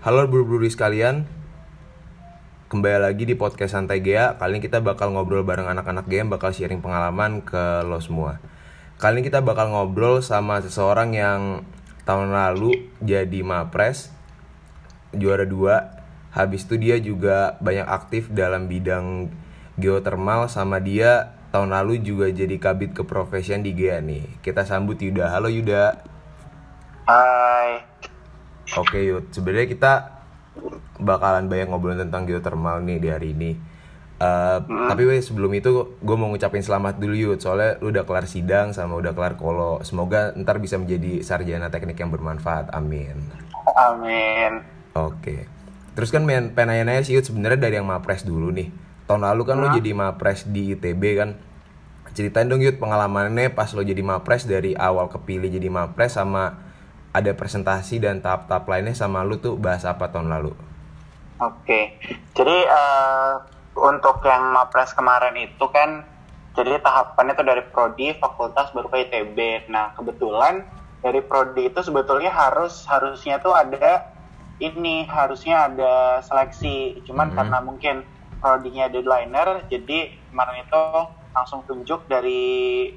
Halo buru-buru sekalian. Kembali lagi di podcast Santai Gea. Kali ini kita bakal ngobrol bareng anak-anak game Bakal sharing pengalaman ke lo semua. Kali ini kita bakal ngobrol sama seseorang yang Tahun lalu jadi mapres Juara dua. Habis itu dia juga banyak aktif dalam bidang geothermal Sama dia tahun lalu juga jadi kabit keprofesian di Gea nih. Kita sambut Yuda. Halo Yuda. Hai. Oke Yud, sebenarnya kita bakalan banyak ngobrol tentang geothermal nih di hari ini. Eh, Tapi weh sebelum itu gue mau ngucapin selamat dulu Yud, soalnya lu udah kelar sidang sama udah kelar kolo. Semoga ntar bisa menjadi sarjana teknik yang bermanfaat. Amin. Amin. Oke. Terus kan men penanya-nanya sih Yud sebenarnya dari yang mapres dulu nih. Tahun lalu kan lu jadi mapres di ITB kan. Ceritain dong Yud pengalamannya pas lo jadi mapres dari awal kepilih jadi mapres sama ada presentasi dan tahap-tahap lainnya sama lu tuh bahas apa tahun lalu? Oke. Jadi eh, untuk yang mapres kemarin itu kan jadi tahapannya itu dari prodi, fakultas baru ke ITB. Nah, kebetulan dari prodi itu sebetulnya harus harusnya tuh ada ini harusnya ada seleksi. Cuman Mhm. karena mungkin prodinya deadlineer jadi kemarin itu langsung tunjuk dari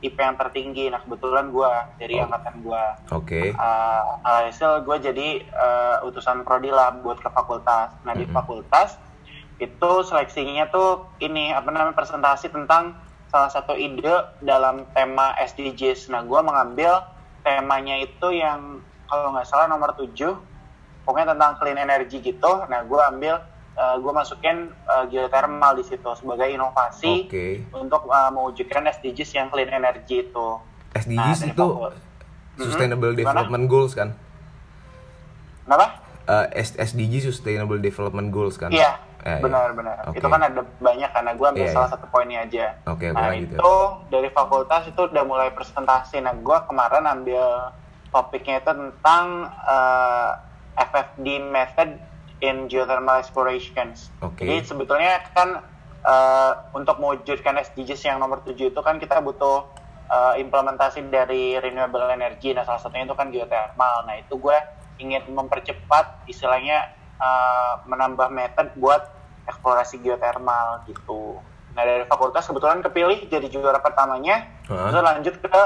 IP yang tertinggi. Nah, kebetulan gua dari Oh. angkatan gua. Oke. uh, alhasil gue jadi uh, utusan prodi lah buat ke fakultas. Nah di Mhm. fakultas itu seleksinya tuh ini apa namanya presentasi tentang salah satu ide dalam tema SDGs. Nah gue mengambil temanya itu yang kalau nggak salah nomor 7 pokoknya tentang clean energy gitu. Nah gue ambil gue masukin uh, geothermal di situ sebagai inovasi Oke. untuk uh, mewujudkan SDGs yang clean energy itu. SDGs Nah, itu fakul- Sustainable Mhm. Development Goals kan? Kenapa? Eh, S- SDG Sustainable Development Goals kan? Iya, Eh, benar-benar. Oke. Itu kan ada banyak karena gue ambil Iya, salah iya. satu poinnya aja. Oke, oke, nah ya. itu dari fakultas itu udah mulai presentasi. Nah gue kemarin ambil topiknya itu tentang eh, FFD method in geothermal explorations. Oke. Jadi sebetulnya kan eh, untuk mewujudkan SDGs yang nomor 7 itu kan kita butuh eh, implementasi dari renewable energy. Nah salah satunya itu kan geothermal. Nah itu gue ingin mempercepat istilahnya eh, menambah method buat eksplorasi geothermal gitu. Nah dari fakultas kebetulan kepilih jadi juara pertamanya, Hah? terus lanjut ke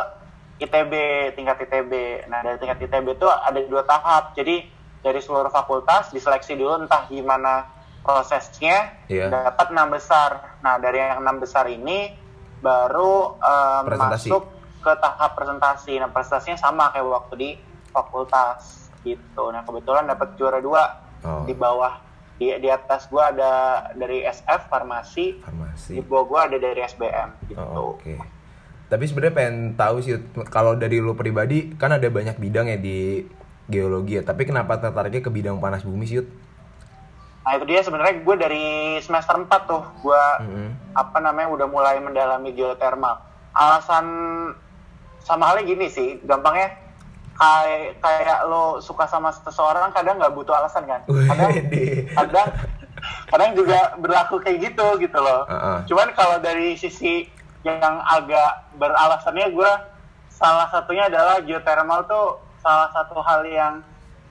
ITB tingkat ITB. Nah dari tingkat ITB itu ada dua tahap. Jadi dari seluruh fakultas diseleksi dulu entah gimana prosesnya Iya. dapat enam besar. Nah dari yang enam besar ini baru Presentasi. masuk ke tahap presentasi. Nah presentasinya sama kayak waktu di fakultas gitu. Nah kebetulan dapat juara dua Oh. di bawah di di atas gua ada dari SF farmasi, Farmasi. di bawah gua ada dari SBM gitu. Oh, Oke. Tapi sebenarnya pengen tahu sih kalau dari lu pribadi kan ada banyak bidang ya di geologi ya. Tapi kenapa tertariknya ke bidang panas bumi sih? Yud? Nah itu dia sebenarnya gue dari semester 4 tuh gue Mhm. apa namanya udah mulai mendalami geothermal. Alasan sama halnya gini sih, gampangnya kayak kayak lo suka sama seseorang kadang nggak butuh alasan kan. Kadang kadang kadang juga berlaku kayak gitu gitu loh. Heeh. Cuman kalau dari sisi yang agak beralasannya gue salah satunya adalah geothermal tuh salah satu hal yang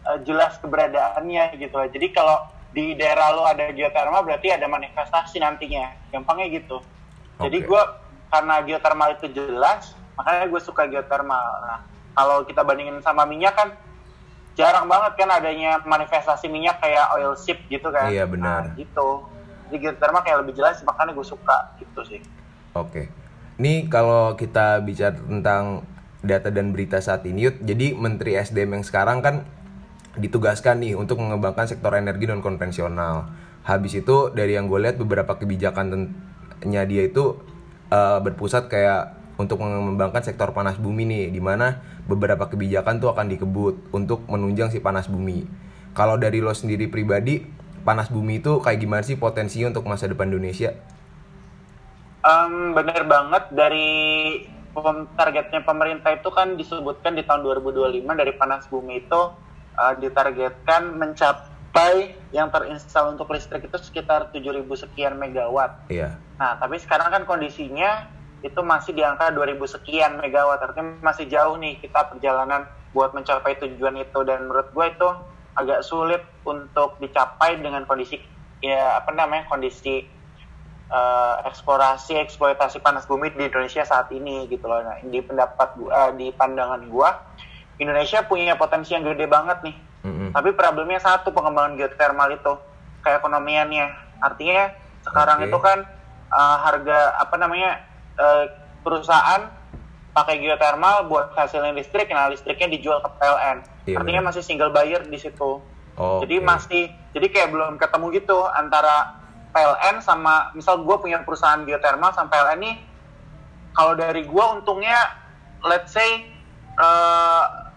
eh, jelas keberadaannya gitu loh. Jadi kalau di daerah lo ada geothermal berarti ada manifestasi nantinya. Gampangnya gitu. Jadi Oke. gue karena geothermal itu jelas, makanya gue suka geothermal. Nah, kalau kita bandingin sama minyak kan jarang banget kan adanya manifestasi minyak kayak oil ship gitu kan. Iya, benar. Nah, gitu. Jadi geothermal kayak lebih jelas makanya gue suka gitu sih. Oke. Ini kalau kita bicara tentang data dan berita saat ini, Yud, jadi Menteri SDM yang sekarang kan ditugaskan nih untuk mengembangkan sektor energi non konvensional. Habis itu dari yang gue lihat beberapa kebijakannya dia itu eh, berpusat kayak untuk mengembangkan sektor panas bumi nih, di mana beberapa kebijakan tuh akan dikebut untuk menunjang si panas bumi. Kalau dari lo sendiri pribadi, panas bumi itu kayak gimana sih potensinya untuk masa depan Indonesia? Em, bener banget dari targetnya pemerintah itu kan disebutkan di tahun 2025 dari panas bumi itu eh, ditargetkan mencapai yang terinstal untuk listrik itu sekitar 7.000 sekian megawatt. Iya. Nah, tapi sekarang kan kondisinya itu masih di angka 2000 sekian megawatt artinya masih jauh nih kita perjalanan buat mencapai tujuan itu dan menurut gue itu agak sulit untuk dicapai dengan kondisi ya apa namanya kondisi uh, eksplorasi eksploitasi panas bumi di Indonesia saat ini gitu loh. Nah, di pendapat gua, uh, di pandangan gua Indonesia punya potensi yang gede banget nih. Mm-hmm. Tapi problemnya satu pengembangan geothermal itu keekonomiannya. Artinya sekarang okay. itu kan uh, harga apa namanya uh, perusahaan pakai geothermal buat hasilnya listrik, nah listriknya dijual ke PLN. Iya, Artinya bener. masih single buyer di situ. Oh, jadi okay. masih, jadi kayak belum ketemu gitu antara PLN sama, misal gue punya perusahaan geothermal sama PLN nih, kalau dari gue untungnya, let's say uh,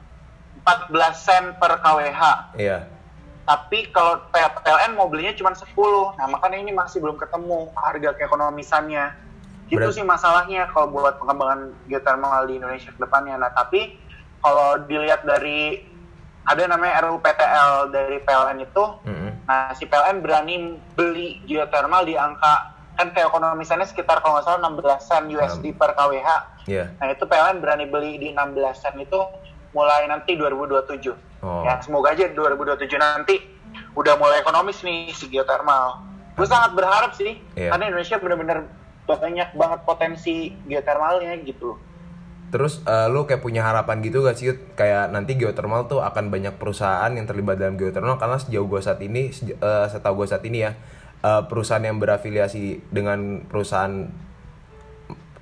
eh, 14 sen per kWh. Iya. Tapi kalau PLN mau belinya cuma 10, nah makanya ini masih belum ketemu harga keekonomisannya Gitu Berat. sih masalahnya kalau buat pengembangan geothermal di Indonesia ke depannya. Nah, tapi kalau dilihat dari ada namanya RUPTL dari PLN itu, mm-hmm. Nah si PLN berani beli geothermal di angka kan keekonomisannya sekitar kalau nggak salah 16 sen USD per kWh. Yeah. Nah itu PLN berani beli di 16 sen itu mulai nanti 2027. Oh. Ya semoga aja 2027 nanti udah mulai ekonomis nih si geothermal. Gue sangat berharap sih, yeah. karena Indonesia benar-benar banyak banget potensi geothermalnya gitu Terus uh, lu kayak punya harapan gitu gak sih kayak nanti geothermal tuh akan banyak perusahaan yang terlibat dalam geothermal karena sejauh gue saat ini uh, setahu gue saat ini ya uh, perusahaan yang berafiliasi dengan perusahaan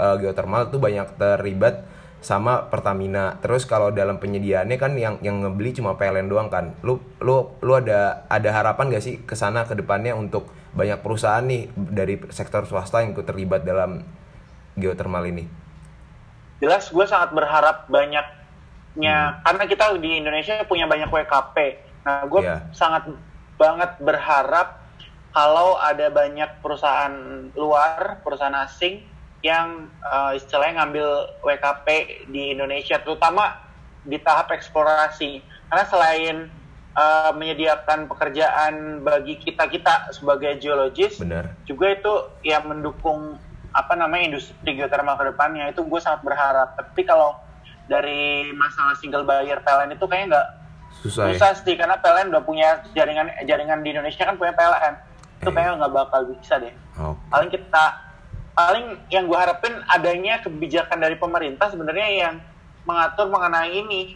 uh, geothermal tuh banyak terlibat sama Pertamina. Terus kalau dalam penyediaannya kan yang yang ngebeli cuma PLN doang kan. Lu lu lu ada ada harapan gak sih ke sana ke depannya untuk banyak perusahaan nih dari sektor swasta yang ikut terlibat dalam geothermal ini? Jelas gue sangat berharap banyaknya hmm. karena kita di Indonesia punya banyak WKP. Nah, gue yeah. sangat banget berharap kalau ada banyak perusahaan luar, perusahaan asing yang uh, istilahnya ngambil WKP di Indonesia, terutama di tahap eksplorasi. Karena selain uh, menyediakan pekerjaan bagi kita kita sebagai geologis, Benar. juga itu yang mendukung apa namanya industri geothermal ke depannya itu gue sangat berharap. Tapi kalau dari masalah single buyer PLN itu kayaknya nggak susah, susah ya? sih karena PLN udah punya jaringan jaringan di Indonesia kan punya PLN itu eh. kayaknya nggak bakal bisa deh. Okay. Paling kita paling yang gue harapin adanya kebijakan dari pemerintah sebenarnya yang mengatur mengenai ini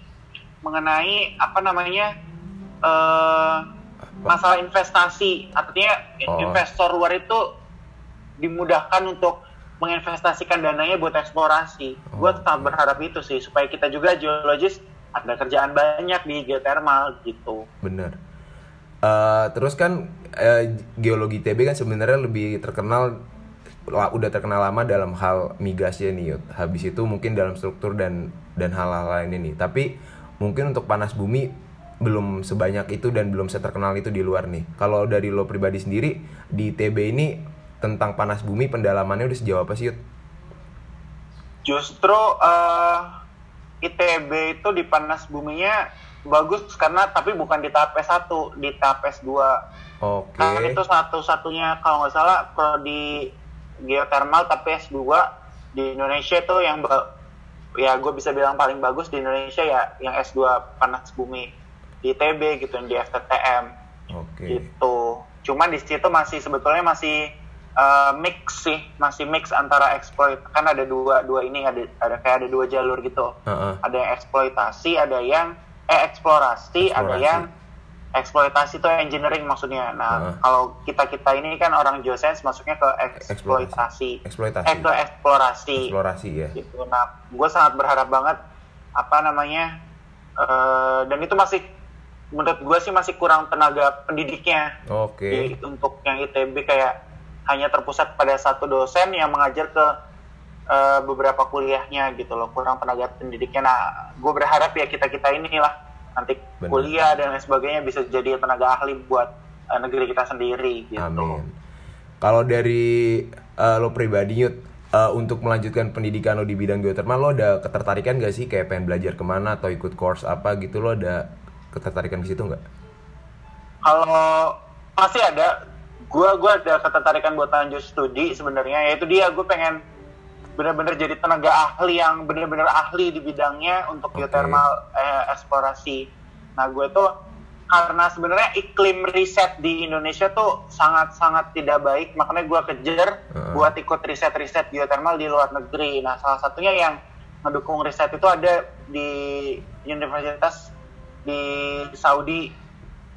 mengenai apa namanya uh, masalah investasi artinya oh. investor luar itu dimudahkan untuk menginvestasikan dananya buat eksplorasi. Oh. Gue tetap berharap itu sih supaya kita juga geologis ada kerjaan banyak di geothermal gitu. Bener. Uh, terus kan uh, geologi TB kan sebenarnya lebih terkenal udah terkenal lama dalam hal migas ya nih habis itu mungkin dalam struktur dan dan hal-hal lain ini tapi mungkin untuk panas bumi belum sebanyak itu dan belum seterkenal itu di luar nih kalau dari lo pribadi sendiri di TB ini tentang panas bumi pendalamannya udah sejauh apa sih Yud? justru uh, eh, ITB itu di panas buminya bagus karena tapi bukan di tahap S1 di tahap S2 Oke. Okay. Nah, itu satu-satunya kalau nggak salah prodi geothermal tapi S2 di Indonesia itu yang ya gue bisa bilang paling bagus di Indonesia ya yang S2 panas bumi di TB gitu di FTTM okay. gitu cuman di situ masih sebetulnya masih uh, mix sih masih mix antara exploit kan ada dua dua ini ada ada kayak ada dua jalur gitu uh -uh. ada yang eksploitasi ada yang eh eksplorasi, eksplorasi. ada yang eksploitasi itu engineering maksudnya. Nah, uh. kalau kita kita ini kan orang geoscience masuknya ke eksploitasi, eksploitasi, eh, ke eksplorasi, eksplorasi ya. Gitu. Nah, gue sangat berharap banget apa namanya, uh, dan itu masih menurut gue sih masih kurang tenaga pendidiknya. Oke. Okay. Untuk yang ITB kayak hanya terpusat pada satu dosen yang mengajar ke uh, beberapa kuliahnya gitu loh, kurang tenaga pendidiknya. Nah, gue berharap ya kita kita inilah nanti Bener. kuliah dan lain sebagainya bisa jadi tenaga ahli buat uh, negeri kita sendiri gitu. Amin. Kalau dari uh, lo pribadi Yud, uh, untuk melanjutkan pendidikan lo di bidang geothermal lo ada ketertarikan gak sih kayak pengen belajar ke mana atau ikut course apa gitu lo ada ketertarikan di situ nggak? Kalau pasti ada, gue gue ada ketertarikan buat lanjut studi sebenarnya yaitu dia gue pengen benar-benar jadi tenaga ahli yang benar-benar ahli di bidangnya untuk okay. geothermal eh, eksplorasi. Nah gue tuh karena sebenarnya iklim riset di Indonesia tuh sangat-sangat tidak baik, makanya gue kejar Heeh. buat ikut riset-riset geothermal di luar negeri. Nah, salah satunya yang mendukung riset itu ada di universitas di Saudi.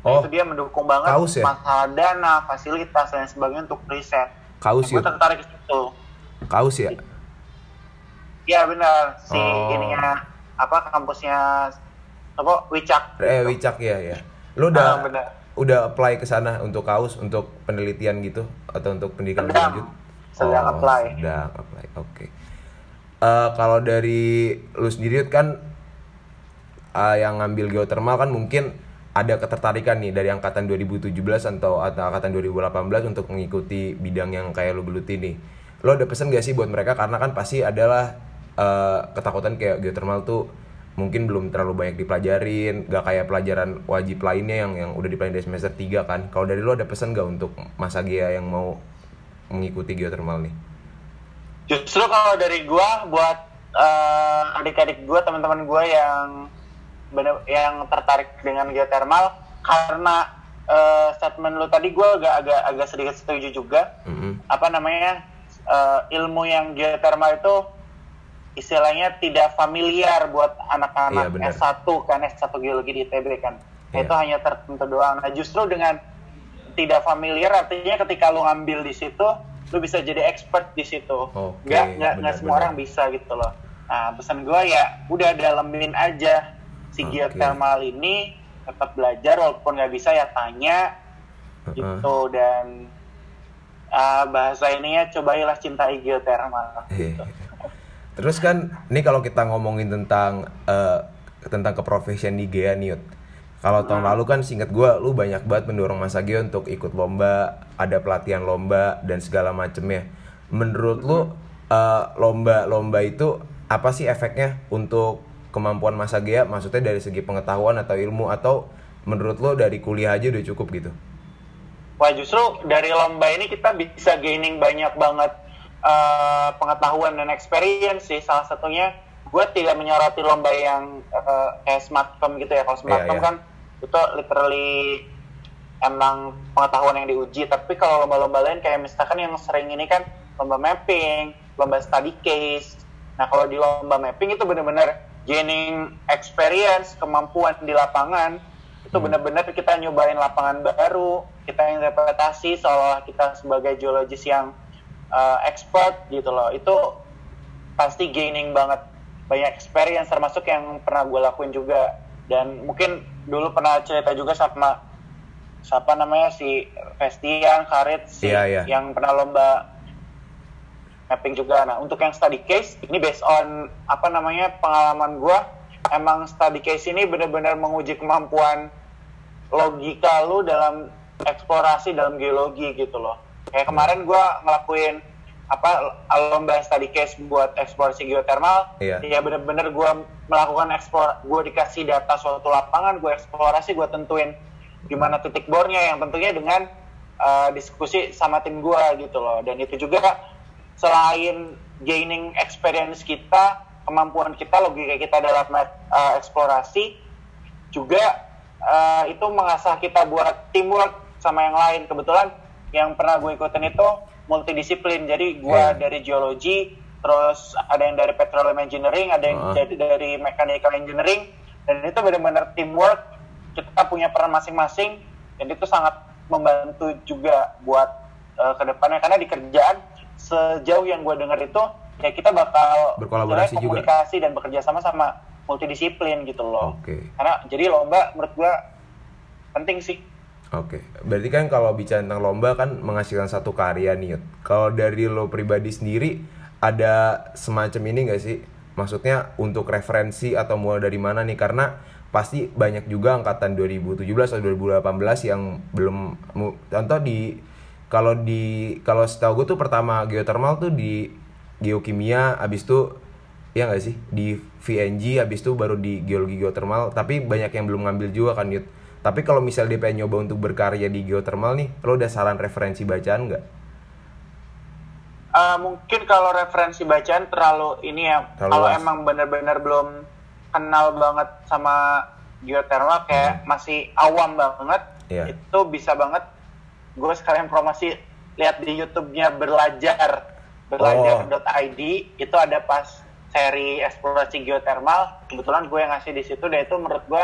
Nah, Oh, itu dia mendukung banget Kaus ya? masalah dana, fasilitas dan sebagainya untuk riset. Kaus gue yut. tertarik ke situ. Kaus ya? Ya benar, si Oh. ininya apa kampusnya apa Wicak. Eh, Wicak ya ya. Lu udah Ah, benar. udah apply ke sana untuk kaus untuk penelitian gitu atau untuk pendidikan Sedang. lanjut? Sedang Oh, apply. Sedang apply. Oke. Eh, kalau dari lu sendiri kan eh, yang ngambil geothermal kan mungkin ada ketertarikan nih dari angkatan 2017 atau atau angkatan 2018 untuk mengikuti bidang yang kayak lu geluti nih. Lo ada pesan gak sih buat mereka karena kan pasti adalah eh, ketakutan kayak geothermal tuh mungkin belum terlalu banyak dipelajarin, gak kayak pelajaran wajib lainnya yang yang udah dipelajarin dari semester 3 kan. Kalau dari lo ada pesan gak untuk masa Gia yang mau mengikuti geothermal nih? Justru kalau dari gua buat eh, adik-adik gua, teman-teman gua yang bener yang tertarik dengan geothermal karena eh, statement lu tadi gua agak agak agak sedikit setuju juga. Mm-mm. Apa namanya? eh, ilmu yang geothermal itu istilahnya tidak familiar buat Iya, anak-anak benar. S1 kan S1 geologi di ITB kan. Iya. Itu hanya tertentu doang. Nah, justru dengan tidak familiar artinya ketika lu ngambil di situ lu bisa jadi expert di situ. Oke, nggak nggak semua orang bisa gitu loh. Nah, pesan gue ya udah dalemin aja si Oke. geothermal ini tetap belajar walaupun nggak bisa ya tanya Heeh. gitu dan ah, bahasa ininya cobailah cintai geothermal. Iya. Terus kan, ini kalau kita ngomongin tentang eh, tentang keprofesian di Gea. Kalau tahun lalu kan singkat gue, lu banyak banget mendorong Mas Agio untuk ikut lomba, ada pelatihan lomba dan segala macemnya. Menurut lu eh, lomba-lomba itu apa sih efeknya untuk kemampuan Mas Agea? Maksudnya dari segi pengetahuan atau ilmu atau menurut lu dari kuliah aja udah cukup gitu? Wah justru dari lomba ini kita bisa gaining banyak banget eh, pengetahuan dan experience sih. Salah satunya gue tidak menyoroti lomba yang eh, kayak smartphone gitu ya. Kalau smartphone iya. kan itu literally emang pengetahuan yang diuji. Tapi kalau lomba-lomba lain kayak misalkan yang sering ini kan lomba mapping, lomba study case. Nah kalau di lomba mapping itu benar-benar gaining experience, kemampuan di lapangan itu benar-benar kita nyobain lapangan baru, kita interpretasi seolah kita sebagai geologis yang uh, expert gitu loh. Itu pasti gaining banget banyak experience termasuk yang pernah gue lakuin juga dan mungkin dulu pernah cerita juga sama siapa namanya si Festian Karit si Iya, iya. yang pernah lomba mapping juga. Nah, untuk yang study case ini based on apa namanya pengalaman gua, emang study case ini benar-benar menguji kemampuan logika lu dalam eksplorasi dalam geologi gitu loh. Kayak kemarin gua ngelakuin apa lomba study case buat eksplorasi geothermal, Iya. ya benar-benar gua melakukan eksplor, gua dikasih data suatu lapangan, gua eksplorasi, gua tentuin gimana titik bornya yang tentunya dengan uh, diskusi sama tim gua gitu loh. Dan itu juga selain gaining experience kita, kemampuan kita, logika kita dalam uh, eksplorasi, juga uh, itu mengasah kita buat teamwork sama yang lain. Kebetulan yang pernah gue ikutin itu multidisiplin. Jadi gue Iya. dari geologi, terus ada yang dari petroleum engineering, ada yang Ah. jadi dari mechanical engineering, dan itu benar-benar teamwork. Kita punya peran masing-masing, dan itu sangat membantu juga buat uh, ke depannya. Karena di kerjaan sejauh yang gue dengar itu ya kita bakal Berkolaborasi juga. komunikasi dan bekerja sama sama multidisiplin gitu loh. Oke. Karena jadi lomba menurut gua penting sih. Oke, berarti kan kalau bicara tentang lomba kan menghasilkan satu karya nih. Kalau dari lo pribadi sendiri ada semacam ini gak sih? Maksudnya untuk referensi atau mulai dari mana nih? Karena pasti banyak juga angkatan 2017 atau 2018 yang belum contoh di kalau di kalau setahu gue tuh pertama geothermal tuh di geokimia abis itu ya nggak sih di VNG habis itu baru di geologi geothermal tapi banyak yang belum ngambil juga kan Yud tapi kalau misal dia pengen nyoba untuk berkarya di geothermal nih lo udah saran referensi bacaan nggak Eh, mungkin kalau referensi bacaan terlalu ini ya. Terlalu Kalau luas. emang benar-benar belum kenal banget sama geothermal kayak masih awam banget Iya. itu bisa banget gue sekalian promosi lihat di YouTube-nya belajar belajar.id itu ada pas seri eksplorasi geothermal kebetulan gue yang ngasih di situ dan itu menurut gue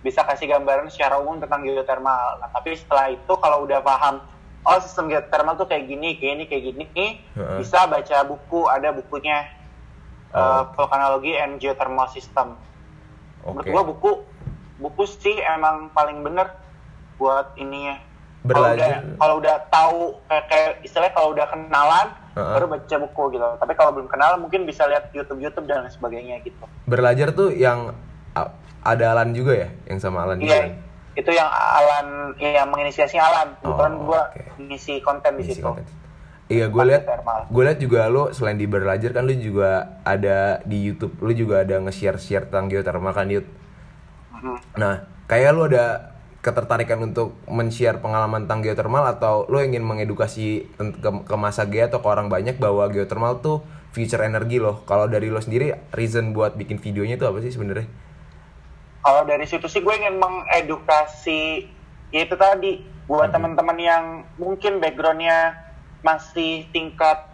bisa kasih gambaran secara umum tentang geothermal nah tapi setelah itu kalau udah paham oh sistem geothermal tuh kayak gini kayak ini kayak gini Heeh. bisa baca buku ada bukunya uh, Oh. Volcanology and Geothermal System menurut Oke. gua buku buku sih emang paling bener buat ininya kalau udah udah tahu kayak, kayak istilahnya kalau udah kenalan Heeh. baru baca buku gitu tapi kalau belum kenal mungkin bisa lihat YouTube YouTube dan lain sebagainya gitu Berlajar tuh yang ada Alan juga ya, yang sama Alan juga. iya itu yang Alan yang menginisiasi Alan kebetulan Oh, gua oke. ngisi konten di situ konten. Iya, gue lihat, gue lihat juga lo selain di Berlajar kan lo juga ada di YouTube, lo juga ada nge-share share tentang geothermal kan Yud. Mhm. Nah, kayak lo ada ketertarikan untuk men-share pengalaman tentang geothermal atau lo ingin mengedukasi ke, ke masa G atau ke orang banyak bahwa geothermal tuh future energi loh. Kalau dari lo sendiri, reason buat bikin videonya itu apa sih sebenarnya? kalau dari situ sih gue ingin mengedukasi ya itu tadi buat teman-teman yang mungkin backgroundnya masih tingkat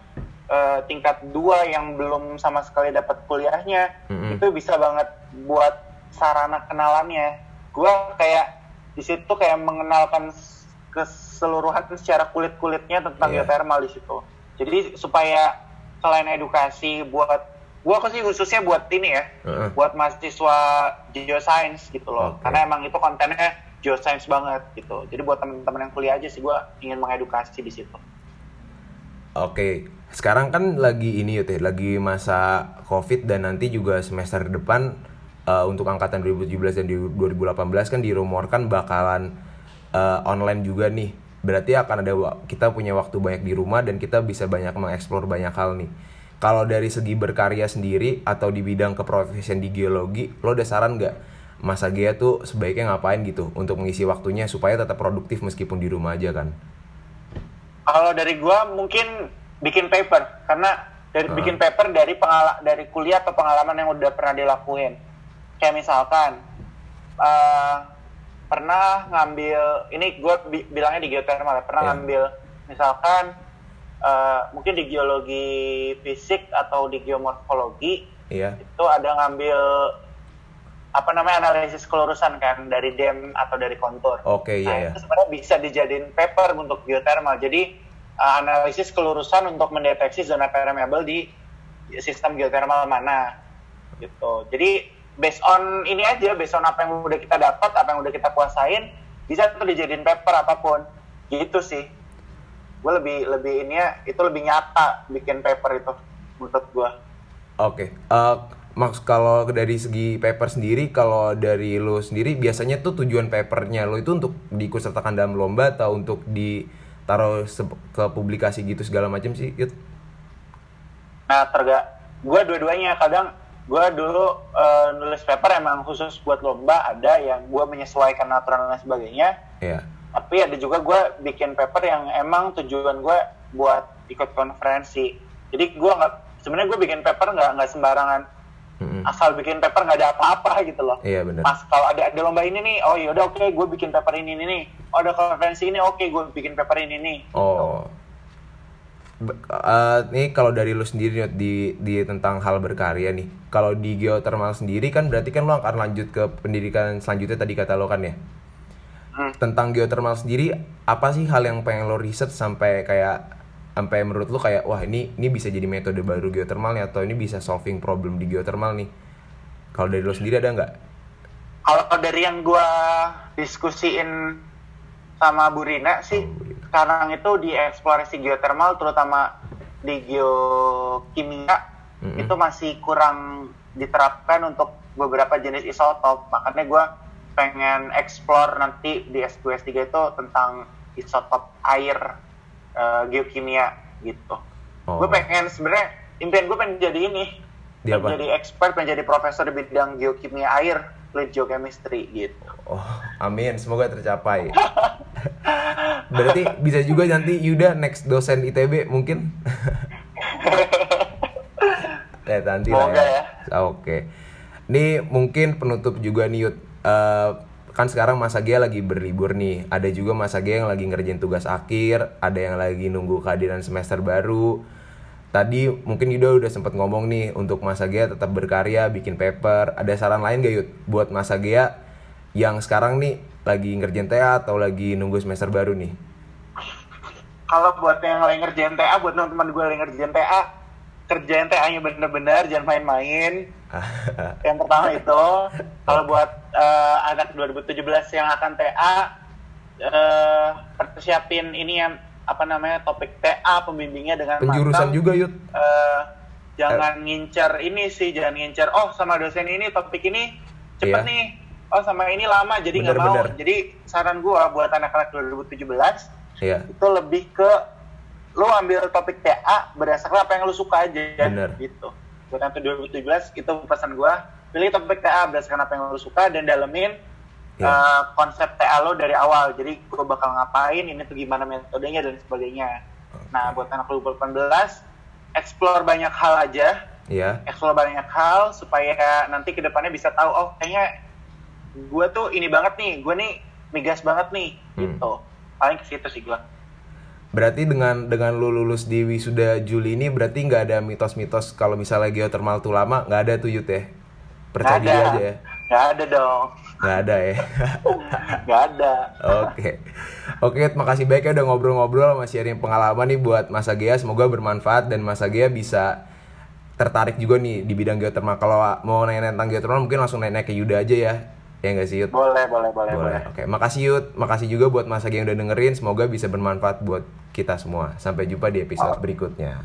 eh, tingkat dua yang belum sama sekali dapat kuliahnya Mm-mm. itu bisa banget buat sarana kenalannya gue kayak di situ kayak mengenalkan keseluruhan secara kulit kulitnya tentang Iya. geothermal di situ jadi supaya selain edukasi buat gue sih khususnya buat ini ya Heeh. buat mahasiswa geoscience gitu loh Oke. karena emang itu kontennya geoscience banget gitu jadi buat teman-teman yang kuliah aja sih gue ingin mengedukasi di situ Oke, sekarang kan lagi ini ya, lagi masa COVID dan nanti juga semester depan eh, untuk angkatan 2017 dan di 2018 kan dirumorkan bakalan eh, online juga nih. Berarti akan ada kita punya waktu banyak di rumah dan kita bisa banyak mengeksplor banyak hal nih. Kalau dari segi berkarya sendiri atau di bidang keprofesian di geologi, lo ada saran nggak masa Gea tuh sebaiknya ngapain gitu untuk mengisi waktunya supaya tetap produktif meskipun di rumah aja kan? kalau dari gue mungkin bikin paper karena dari Heeh. bikin paper dari pengala dari kuliah atau pengalaman yang udah pernah dilakuin kayak misalkan eh, pernah ngambil ini gue bilangnya di geothermal ya, pernah Iya. ngambil misalkan eh, mungkin di geologi fisik atau di geomorfologi Iya. itu ada ngambil apa namanya analisis kelurusan kan dari dam atau dari kontur. Oke, iya Nah, ya. itu sebenarnya bisa dijadiin paper untuk geothermal. Jadi uh, analisis kelurusan untuk mendeteksi zona permeable di sistem geothermal mana gitu. Jadi based on ini aja, based on apa yang udah kita dapat, apa yang udah kita kuasain, bisa tuh dijadiin paper apa pun. Gitu sih. Gue lebih lebih ini ya, itu lebih nyata bikin paper itu menurut gue. Oke, eh, Max kalau dari segi paper sendiri, kalau dari lo sendiri biasanya tuh tujuan papernya lo itu untuk diikutsertakan dalam lomba atau untuk ditaruh ke publikasi gitu segala macam sih, Yud? Nah, terga gue dua-duanya kadang gue dulu eh, nulis paper emang khusus buat lomba ada yang gue menyesuaikan aturan dan sebagainya Iya. tapi ada juga gue bikin paper yang emang tujuan gue buat ikut konferensi jadi gue nggak sebenarnya gue bikin paper nggak nggak sembarangan Mm-mm. asal bikin paper nggak ada apa-apa gitu loh Iya benar. Mas kalau ada ada lomba ini nih, oh yaudah oke gue bikin paper ini, ini nih. Oh ada konferensi ini, oke gue bikin paper ini nih. Oh. Nih kalau dari lo sendiri di di tentang hal berkarya nih. Kalau di geothermal sendiri kan berarti kan lo akan lanjut ke pendidikan selanjutnya tadi kata lo kan ya. Hmm. tentang geothermal sendiri apa sih hal yang pengen lo riset sampai kayak sampai menurut lo kayak wah ini ini bisa jadi metode baru geothermalnya atau ini bisa solving problem di geothermal nih kalau dari lo sendiri ada nggak Kalau dari yang gua diskusiin sama Bu Rina sih, Oh. Sekarang itu di eksplorasi geothermal, terutama di geokimia, Mm-mm. itu masih kurang diterapkan untuk beberapa jenis isotop. Makanya gua pengen explore nanti di S2 S3 itu tentang isotop air eh, geokimia gitu. Oh. Gue pengen sebenarnya impian gue pengen jadi ini, apa? jadi expert, pengen jadi profesor di bidang geokimia air, fluid geochemistry gitu. oh amin semoga tercapai berarti bisa juga nanti Yuda next dosen ITB mungkin ya nanti lah ya, ya. oke ini mungkin penutup juga nih Yud eh, kan sekarang Mas Agia lagi berlibur nih. Ada juga Mas Agia yang lagi ngerjain tugas akhir, ada yang lagi nunggu kehadiran semester baru. Tadi mungkin Yuda udah sempet ngomong nih untuk Mas Agia tetap berkarya, bikin paper. Ada saran lain gak Yud buat Mas Agia yang sekarang nih lagi ngerjain TA atau lagi nunggu semester baru nih? Kalau buat yang lagi ngerjain TA, buat teman-teman gue lagi ngerjain TA, kerjain TA-nya bener-bener, jangan main-main. yang pertama itu, kalau buat eh, anak 2017 yang akan TA, eh, persiapin ini yang apa namanya topik TA pembimbingnya dengan Penjurusan matang. juga Yud. Eh, jangan ngincer ini sih, jangan ngincer. Oh sama dosen ini topik ini cepet Iya. nih. Oh sama ini lama, jadi nggak mau. Jadi saran gua buat anak-anak 2017 Iya. itu lebih ke lu ambil topik TA berdasarkan apa yang lu suka aja Bener. gitu buat nanti 2017 itu pesan gua pilih topik TA berdasarkan apa yang lu suka dan dalemin Iya. uh, konsep TA lo dari awal jadi gua bakal ngapain ini tuh gimana metodenya dan sebagainya nah buat anak 2018 explore banyak hal aja Iya. explore banyak hal supaya nanti ke depannya bisa tahu oh kayaknya gue tuh ini banget nih gue nih migas banget nih Hmm. gitu paling ke situ sih gue Berarti dengan dengan lu lulus di wisuda Juli ini berarti nggak ada mitos-mitos kalau misalnya geotermal tuh lama nggak ada tuh Yud ya? Percaya diri ada. aja ya? nggak ada dong Nggak ada ya? nggak ada Oke, oke, makasih banyak ya udah ngobrol-ngobrol sama sharing pengalaman nih buat Mas Agea. Semoga bermanfaat dan Mas Agea bisa tertarik juga nih di bidang geotermal. Kalau mau nanya tentang geotermal mungkin langsung nanya ke Yuda aja ya, ya nggak sih Yud? boleh boleh boleh boleh Boleh. Oke, makasih Yud. Makasih juga buat Mas Agea yang udah dengerin. Semoga bisa bermanfaat buat kita semua. Sampai jumpa di episode berikutnya.